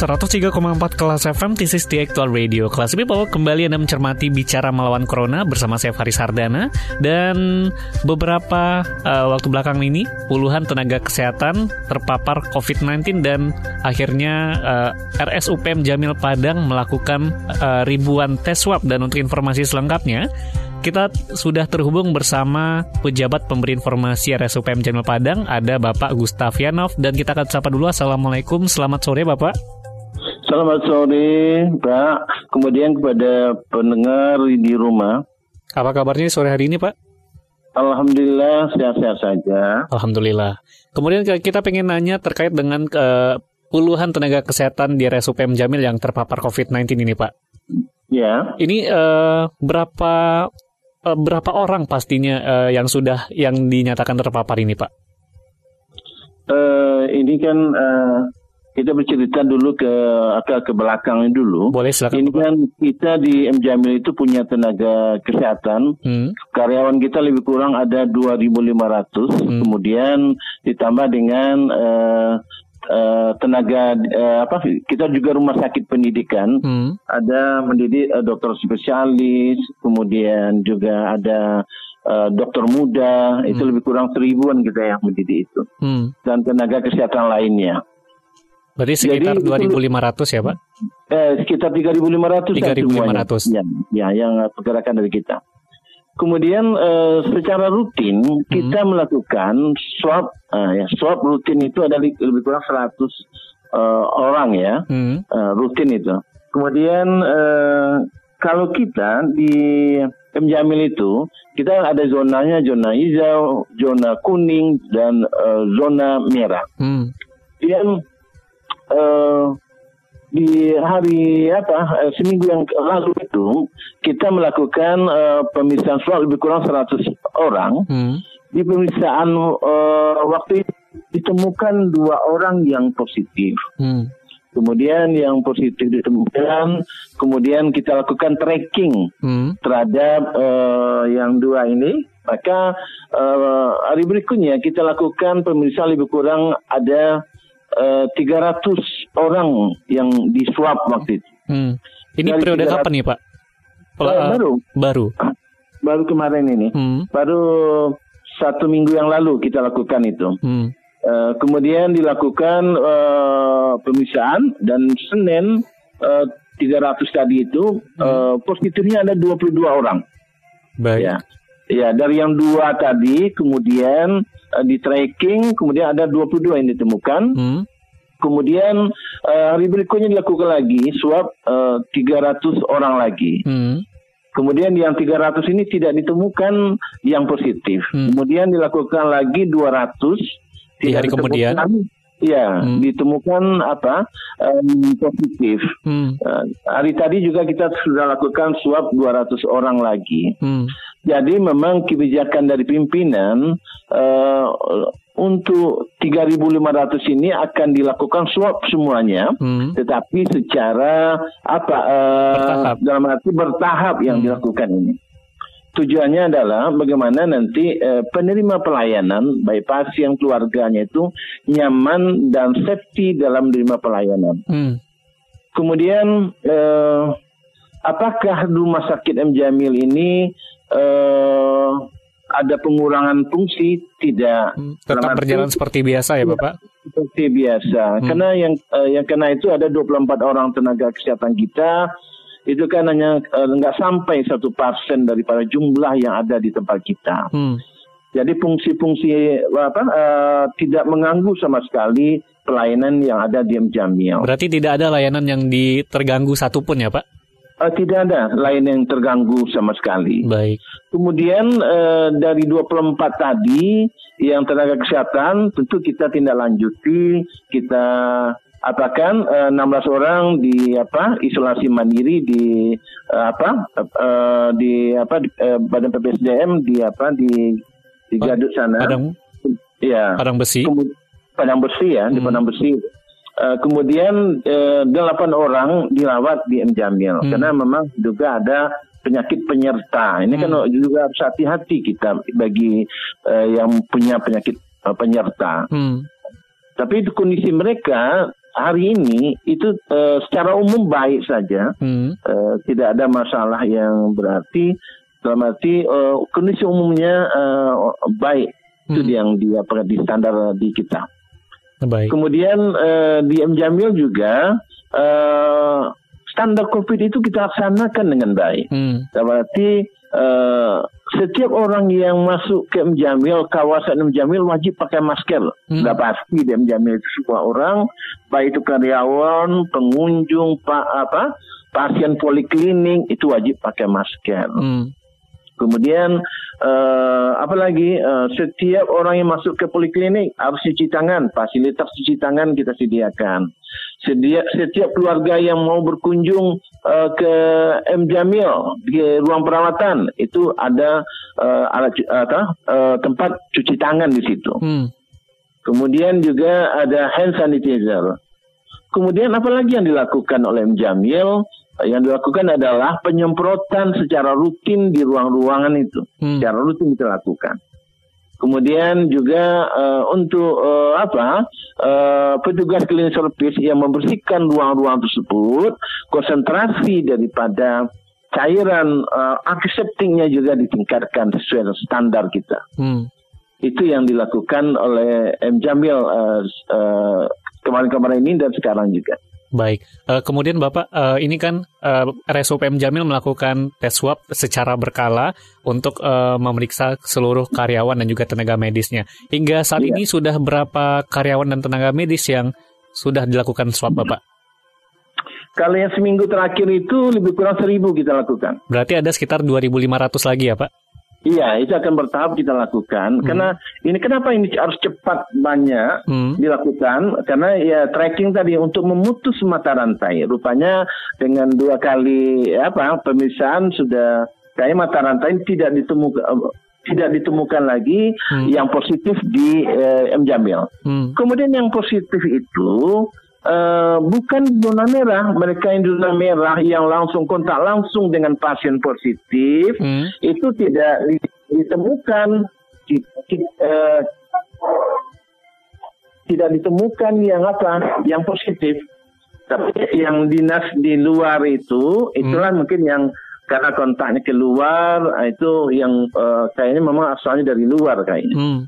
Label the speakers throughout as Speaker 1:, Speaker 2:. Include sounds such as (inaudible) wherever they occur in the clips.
Speaker 1: 103,4 kelas FM, this is the actual radio. Kelas bahwa kembali Anda mencermati Bicara Melawan Corona bersama saya Faris Sardana. Dan beberapa uh, waktu belakang ini, puluhan tenaga kesehatan terpapar COVID-19 dan akhirnya uh, eh, RSUPM Jamil Padang melakukan uh, ribuan tes swab. Dan untuk informasi selengkapnya, kita sudah terhubung bersama pejabat pemberi informasi RSUPM Jamil Padang, ada Bapak Gustavianov, dan kita akan sapa dulu. Assalamualaikum, selamat sore Bapak.
Speaker 2: Selamat sore, Pak. Kemudian kepada pendengar di rumah.
Speaker 1: Apa kabarnya sore hari ini, Pak?
Speaker 2: Alhamdulillah sehat-sehat saja.
Speaker 1: Alhamdulillah. Kemudian kita pengen nanya terkait dengan uh, puluhan tenaga kesehatan di RSUPM Jamil yang terpapar COVID-19 ini, Pak.
Speaker 2: Ya.
Speaker 1: Ini uh, berapa uh, berapa orang pastinya uh, yang sudah yang dinyatakan terpapar ini, Pak?
Speaker 2: Uh, ini kan uh, kita bercerita dulu ke agak ke belakang dulu.
Speaker 1: Boleh silakan.
Speaker 2: Ini kan kita di M Jamil itu punya tenaga kesehatan. Hmm. Karyawan kita lebih kurang ada 2.500. Hmm. Kemudian ditambah dengan uh, uh, tenaga uh, apa? Kita juga rumah sakit pendidikan. Hmm. Ada mendidik uh, dokter spesialis, kemudian juga ada Uh, dokter muda hmm. itu lebih kurang seribuan kita yang mendidik itu hmm. dan tenaga kesehatan lainnya.
Speaker 1: Berarti sekitar Jadi, 2.500 ya Pak?
Speaker 2: Eh, sekitar 3.500
Speaker 1: 3.500
Speaker 2: ya, ya, yang pergerakan dari kita. Kemudian eh, secara rutin hmm. kita melakukan swab, eh, ya, swab rutin itu ada lebih kurang 100 eh, orang ya, hmm. eh, rutin itu. Kemudian eh, kalau kita di M Jamil itu kita ada zonanya zona hijau, zona kuning dan uh, zona merah. Hmm. Dan uh, di hari apa uh, seminggu yang lalu itu kita melakukan uh, pemeriksaan swab lebih kurang 100 orang. Hmm. Di pemeriksaan uh, waktu itu ditemukan dua orang yang positif. Hmm. Kemudian yang positif ditemukan, kemudian kita lakukan tracking hmm. terhadap uh, yang dua ini. Maka uh, hari berikutnya kita lakukan pemeriksaan lebih kurang ada uh, eh, 300 orang yang disuap waktu itu.
Speaker 1: Hmm. Ini Dari periode 300, kapan nih Pak?
Speaker 2: Pela uh, baru.
Speaker 1: Baru.
Speaker 2: Baru kemarin ini. Hmm. Baru satu minggu yang lalu kita lakukan itu. Hmm. Uh, kemudian dilakukan uh, pemeriksaan dan Senin uh, 300 tadi itu hmm. uh, positifnya ada 22 orang.
Speaker 1: Baik.
Speaker 2: Ya. Ya, dari yang dua tadi kemudian uh, di tracking kemudian ada 22 yang ditemukan. Hmm. Kemudian uh, hari berikutnya dilakukan lagi swab uh, 300 orang lagi. Hmm. Kemudian yang 300 ini tidak ditemukan yang positif. Hmm. Kemudian dilakukan lagi 200
Speaker 1: di hari kemudian
Speaker 2: Ya, hmm. ditemukan apa um, positif. Hmm. Uh, hari tadi juga kita sudah lakukan swab 200 orang lagi. Hmm. Jadi memang kebijakan dari pimpinan uh, untuk 3.500 ini akan dilakukan swab semuanya, hmm. tetapi secara apa uh, bertahap. dalam arti bertahap yang hmm. dilakukan ini. Tujuannya adalah bagaimana nanti eh, penerima pelayanan, baik pasien keluarganya itu nyaman dan safety dalam menerima pelayanan. Hmm. Kemudian eh, apakah rumah sakit M Jamil ini eh, ada pengurangan fungsi? Tidak.
Speaker 1: Hmm, tetap berjalan seperti biasa ya, Bapak?
Speaker 2: Seperti biasa. Hmm. Karena yang eh, yang kena itu ada 24 orang tenaga kesehatan kita itu kan hanya eh, nggak sampai satu persen daripada jumlah yang ada di tempat kita. Hmm. Jadi fungsi-fungsi apa uh, tidak mengganggu sama sekali pelayanan yang ada di Jamil.
Speaker 1: Berarti tidak ada layanan yang di terganggu satupun ya Pak?
Speaker 2: Uh, tidak ada layanan yang terganggu sama sekali.
Speaker 1: Baik.
Speaker 2: Kemudian uh, dari 24 tadi yang tenaga kesehatan tentu kita tindak lanjuti, kita apakah eh, 16 orang di apa isolasi mandiri di eh, apa eh, di apa di, eh, Badan PPSDM di apa di di Gadut sana.
Speaker 1: Padang
Speaker 2: ya.
Speaker 1: Padang Besi.
Speaker 2: Kemu- Padang Besi ya, di
Speaker 1: Hmm.
Speaker 2: Padang Besi. Eh, kemudian eh, delapan orang dirawat di M Jamil
Speaker 1: Hmm.
Speaker 2: karena memang juga ada penyakit penyerta. Ini kan
Speaker 1: Hmm.
Speaker 2: juga harus hati-hati kita bagi eh, yang punya penyakit eh, penyerta.
Speaker 1: Hmm.
Speaker 2: Tapi itu kondisi mereka hari ini itu eh, secara umum baik saja,
Speaker 1: Hmm.
Speaker 2: Eh, tidak ada masalah yang berarti. Dalam arti eh, kondisi umumnya eh, baik itu
Speaker 1: Hmm.
Speaker 2: yang dia di standar di kita.
Speaker 1: Baik.
Speaker 2: Kemudian eh, di M Jamil juga eh, standar COVID itu kita laksanakan dengan baik.
Speaker 1: Hmm.
Speaker 2: Berarti eh, setiap orang yang masuk ke M Jamil, kawasan M Jamil wajib pakai masker.
Speaker 1: Hmm.
Speaker 2: Sudah pasti di M Jamil itu semua orang, baik itu karyawan, pengunjung, pak apa, pasien poliklinik itu wajib pakai masker.
Speaker 1: Hmm.
Speaker 2: Kemudian eh, apa lagi eh, setiap orang yang masuk ke poliklinik harus cuci tangan, fasilitas cuci tangan kita sediakan. Sedia, setiap keluarga yang mau berkunjung eh, ke M Jamil di ruang perawatan itu ada eh, alat apa, eh, tempat cuci tangan di situ.
Speaker 1: Hmm.
Speaker 2: Kemudian juga ada hand sanitizer. Kemudian apa lagi yang dilakukan oleh M Jamil? Yang dilakukan adalah penyemprotan secara rutin di ruang-ruangan itu.
Speaker 1: Hmm.
Speaker 2: Secara rutin kita lakukan. Kemudian juga eh, untuk eh, apa eh, petugas cleaning service yang membersihkan ruang-ruang tersebut, konsentrasi daripada cairan eh, antiseptiknya juga ditingkatkan sesuai standar kita
Speaker 1: Hmm.
Speaker 2: itu yang dilakukan oleh M Jamil eh, eh, kemarin-kemarin ini dan sekarang juga.
Speaker 1: Baik. Eh, kemudian Bapak, eh, ini kan eh, RSUP M Jamil melakukan tes swab secara berkala untuk eh, memeriksa seluruh karyawan dan juga tenaga medisnya. Hingga saat
Speaker 2: Iya.
Speaker 1: ini sudah berapa karyawan dan tenaga medis yang sudah dilakukan swab Bapak?
Speaker 2: Kalau yang seminggu terakhir itu lebih kurang seribu kita lakukan.
Speaker 1: Berarti ada sekitar 2.500 lagi ya Pak?
Speaker 2: Iya, itu akan bertahap kita lakukan. Karena ini kenapa ini harus cepat banyak
Speaker 1: Hmm.
Speaker 2: dilakukan? Karena ya tracking tadi untuk memutus mata rantai. Rupanya dengan dua kali apa pemeriksaan sudah kayak mata rantai tidak ditemukan tidak ditemukan lagi
Speaker 1: Hmm.
Speaker 2: yang positif di eh, M Jamil.
Speaker 1: Hmm.
Speaker 2: Kemudian yang positif itu eh, bukan zona merah, mereka yang zona merah yang langsung kontak langsung dengan pasien positif
Speaker 1: Hmm.
Speaker 2: itu tidak di- ditemukan. Di- di- eh, tidak ditemukan yang apa? Yang positif. Tapi yang dinas di luar itu itulah mungkin yang karena kontaknya keluar itu yang eh, kayaknya memang asalnya dari luar kayaknya.
Speaker 1: Hmm.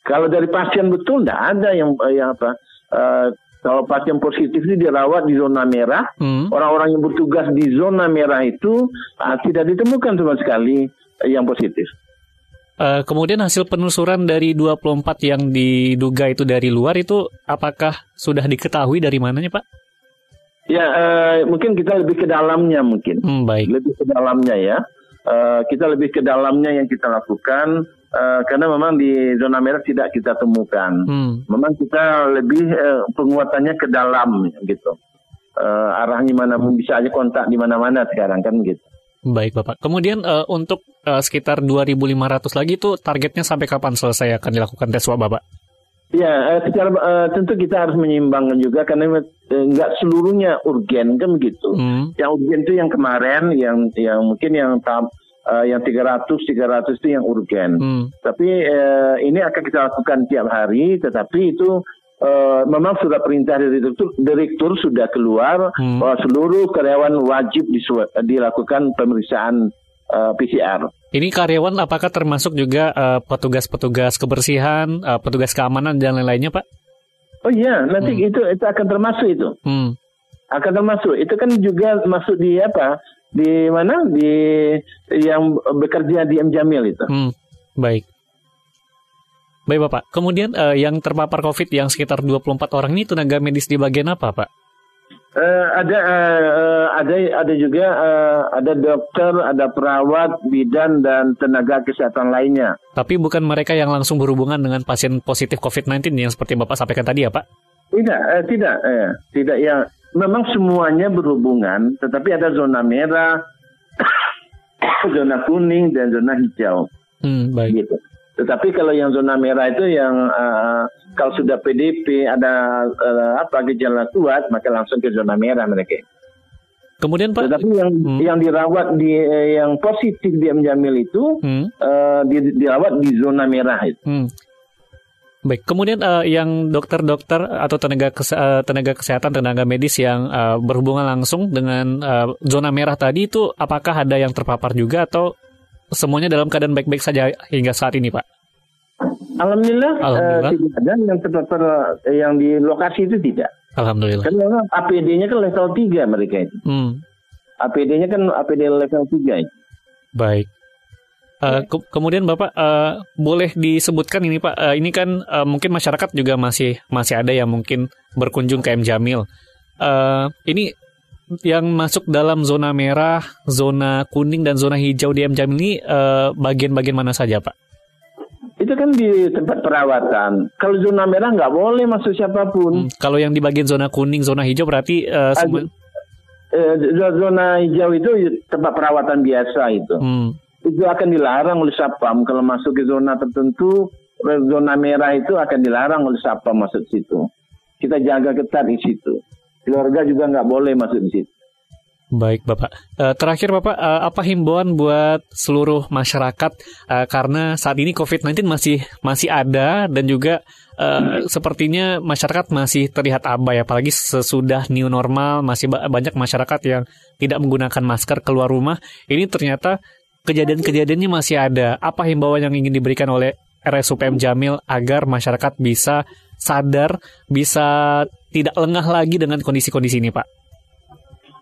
Speaker 2: kalau dari pasien betul tidak ada yang eh, yang apa? Eh, kalau pasien positif itu dirawat di zona merah
Speaker 1: Hmm.
Speaker 2: orang-orang yang bertugas di zona merah itu ah, tidak ditemukan sama sekali eh, yang positif.
Speaker 1: Eh, kemudian hasil penelusuran dari 24 yang diduga itu dari luar itu apakah sudah diketahui dari mananya Pak?
Speaker 2: Ya eh, mungkin kita lebih ke dalamnya mungkin
Speaker 1: Hmm, baik.
Speaker 2: lebih ke dalamnya ya. Eh, kita lebih ke dalamnya yang kita lakukan eh, karena memang di zona merah tidak kita temukan.
Speaker 1: Hmm.
Speaker 2: Memang kita lebih eh, penguatannya ke dalam gitu. Eh, arahnya mana pun bisa aja kontak di mana-mana sekarang kan gitu.
Speaker 1: Baik Bapak. Kemudian eh, untuk eh, sekitar 2.500 lagi itu targetnya sampai kapan selesai akan dilakukan tes swab Bapak?
Speaker 2: Ya, eh, secara eh, tentu kita harus menyeimbangkan juga karena nggak seluruhnya urgen kan begitu.
Speaker 1: Hmm.
Speaker 2: Yang urgen itu yang kemarin, yang yang mungkin yang tahap eh, yang 300 300 itu yang urgen.
Speaker 1: Hmm.
Speaker 2: Tapi eh, ini akan kita lakukan tiap hari, tetapi itu eh, memang sudah perintah dari direktur, direktur sudah keluar
Speaker 1: Hmm.
Speaker 2: bahwa seluruh karyawan wajib dilakukan pemeriksaan eh, PCR.
Speaker 1: Ini karyawan apakah termasuk juga eh, petugas-petugas kebersihan, eh, petugas keamanan dan lain-lainnya Pak?
Speaker 2: Oh iya, nanti
Speaker 1: Hmm.
Speaker 2: itu itu akan termasuk itu.
Speaker 1: Hmm.
Speaker 2: akan termasuk itu kan juga masuk di apa di mana di yang bekerja di M Jamil itu
Speaker 1: Hmm. Baik. Baik Bapak. Kemudian eh, yang terpapar COVID yang sekitar 24 orang ini tenaga medis di bagian apa Pak?
Speaker 2: Eh, ada eh, eh, ada ada juga eh, ada dokter ada perawat bidan dan tenaga kesehatan lainnya
Speaker 1: Tapi bukan mereka yang langsung berhubungan dengan pasien positif COVID-19 yang seperti Bapak sampaikan tadi ya Pak?
Speaker 2: Tidak, eh, tidak, eh, tidak ya. Memang semuanya berhubungan, tetapi ada zona merah, (coughs) zona kuning dan zona hijau.
Speaker 1: Hmm, baik.
Speaker 2: Gitu. Tetapi kalau yang zona merah itu yang uh, kalau sudah PDP ada uh, apa gejala kuat maka langsung ke zona merah mereka.
Speaker 1: Kemudian Pak,
Speaker 2: Tetapi yang
Speaker 1: Hmm.
Speaker 2: yang dirawat di eh, yang positif di Jamil itu
Speaker 1: hmm,
Speaker 2: di- dirawat di zona merah itu.
Speaker 1: hmm. Baik, kemudian eh, yang dokter-dokter atau tenaga kese- eh, tenaga kesehatan, tenaga medis yang eh, berhubungan langsung dengan eh, zona merah tadi itu apakah ada yang terpapar juga atau semuanya dalam keadaan baik-baik saja hingga saat ini, Pak?
Speaker 2: Alhamdulillah,
Speaker 1: Alhamdulillah.
Speaker 2: tidak ada yang terpapar yang di lokasi itu tidak.
Speaker 1: Alhamdulillah.
Speaker 2: Karena memang APD-nya kan level 3 mereka itu.
Speaker 1: Hmm,
Speaker 2: APD-nya kan APD level 3 itu.
Speaker 1: baik. Eh, ke- kemudian Bapak eh, boleh disebutkan ini Pak, eh, ini kan eh, mungkin masyarakat juga masih masih ada yang mungkin berkunjung ke M Jamil. Eh, ini yang masuk dalam zona merah, zona kuning dan zona hijau di M Jamil ini bagian-bagian mana saja Pak?
Speaker 2: Itu kan di tempat perawatan. Kalau zona merah nggak boleh masuk siapa pun.
Speaker 1: Hmm, Kalau yang di bagian zona kuning, zona hijau berarti eh, semua.
Speaker 2: Eh, zona hijau itu tempat perawatan biasa itu.
Speaker 1: Hmm,
Speaker 2: Itu akan dilarang oleh Sapam kalau masuk ke zona tertentu. Zona merah itu akan dilarang oleh Sapam masuk situ. Kita jaga ketat di situ. Keluarga juga nggak boleh masuk di situ.
Speaker 1: Baik Bapak. Eh, terakhir Bapak, eh, apa himbauan buat seluruh masyarakat Eh, karena saat ini COVID-19 masih masih ada dan juga eh, sepertinya masyarakat masih terlihat abai apalagi sesudah new normal masih ba- banyak masyarakat yang tidak menggunakan masker keluar rumah. Ini ternyata kejadian-kejadiannya masih ada. Apa himbauan yang ingin diberikan oleh RSUPM Jamil agar masyarakat bisa sadar, bisa tidak lengah lagi dengan kondisi-kondisi ini, Pak?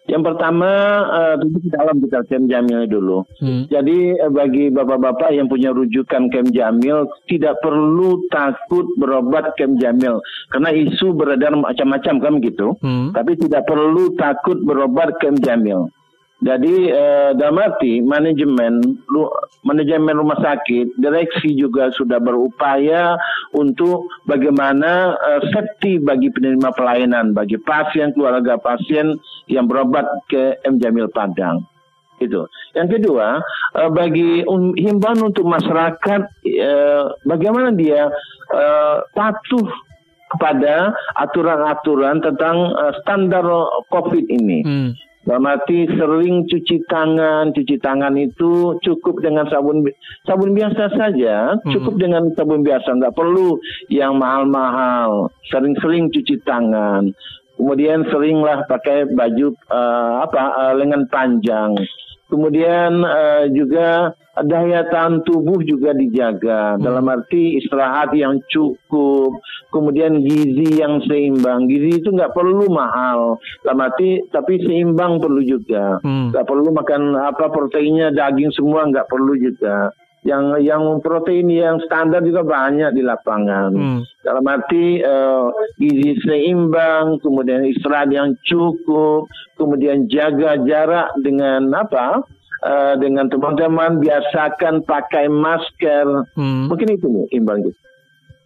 Speaker 2: Yang pertama eh, tentu di dalam kita Kem Jamil dulu.
Speaker 1: Hmm.
Speaker 2: Jadi eh, bagi bapak-bapak yang punya rujukan Kem Jamil tidak perlu takut berobat Kem Jamil karena isu beredar macam-macam kan gitu.
Speaker 1: Hmm.
Speaker 2: Tapi tidak perlu takut berobat Kem Jamil. Jadi eh, dalam arti manajemen lu- manajemen rumah sakit, direksi juga sudah berupaya untuk bagaimana eh, safety bagi penerima pelayanan, bagi pasien, keluarga pasien yang berobat ke M Jamil Padang. Itu. Yang kedua, eh, bagi un- himbauan untuk masyarakat, eh, bagaimana dia eh, patuh kepada aturan-aturan tentang eh, standar COVID ini.
Speaker 1: Hmm.
Speaker 2: Dalam arti sering cuci tangan, cuci tangan itu cukup dengan sabun sabun biasa saja, cukup dengan sabun biasa, nggak perlu yang mahal-mahal. Sering-sering cuci tangan, kemudian seringlah pakai baju eh, apa eh, lengan panjang. Kemudian eh, juga daya tahan tubuh juga dijaga dalam arti istirahat yang cukup, kemudian gizi yang seimbang. Gizi itu nggak perlu mahal, dalam arti tapi seimbang perlu juga.
Speaker 1: Hmm.
Speaker 2: Nggak perlu makan apa proteinnya daging semua nggak perlu juga. Yang yang protein yang standar juga banyak di lapangan.
Speaker 1: Hmm.
Speaker 2: Dalam arti eh, gizi seimbang, kemudian istirahat yang cukup, kemudian jaga jarak dengan apa? Eh, dengan teman-teman biasakan pakai masker.
Speaker 1: Hmm.
Speaker 2: Mungkin itu Bu, imbang gitu.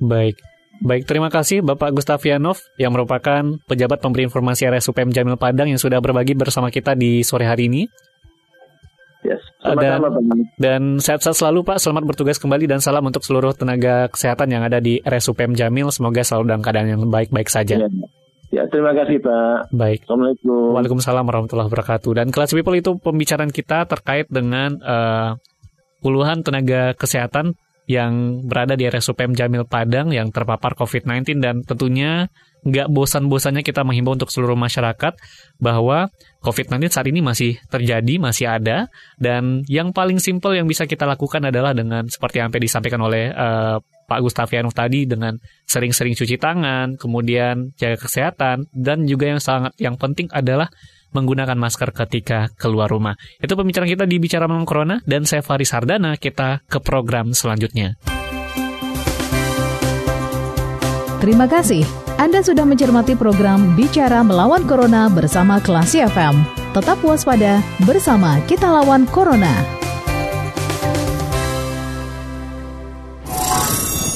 Speaker 1: Baik. Baik, terima kasih Bapak Gustavianov yang merupakan pejabat pemberi informasi RSUPM Jamil Padang yang sudah berbagi bersama kita di sore hari ini.
Speaker 2: Yes. Sama-sama Pak.
Speaker 1: Dan sehat-sehat selalu Pak, selamat bertugas kembali dan salam untuk seluruh tenaga kesehatan yang ada di RSUPM Jamil. Semoga selalu dalam keadaan yang baik-baik saja.
Speaker 2: Ya. Ya, terima kasih Pak.
Speaker 1: Baik.
Speaker 2: Assalamualaikum.
Speaker 1: Waalaikumsalam warahmatullahi wabarakatuh. Dan kelas people itu pembicaraan kita terkait dengan eh, puluhan tenaga kesehatan yang berada di RSUPM Jamil Padang yang terpapar COVID-19 dan tentunya nggak bosan-bosannya kita menghimbau untuk seluruh masyarakat bahwa COVID-19 saat ini masih terjadi, masih ada dan yang paling simpel yang bisa kita lakukan adalah dengan seperti yang sampai disampaikan oleh eh, Pak Gustavianov tadi dengan sering-sering cuci tangan, kemudian jaga kesehatan dan juga yang sangat yang penting adalah menggunakan masker ketika keluar rumah. Itu pembicaraan kita di Bicara Malam Corona dan saya Faris Hardana, kita ke program selanjutnya.
Speaker 3: Terima kasih. Anda sudah mencermati program Bicara Melawan Corona bersama Klasi FM. Tetap waspada, bersama kita lawan Corona.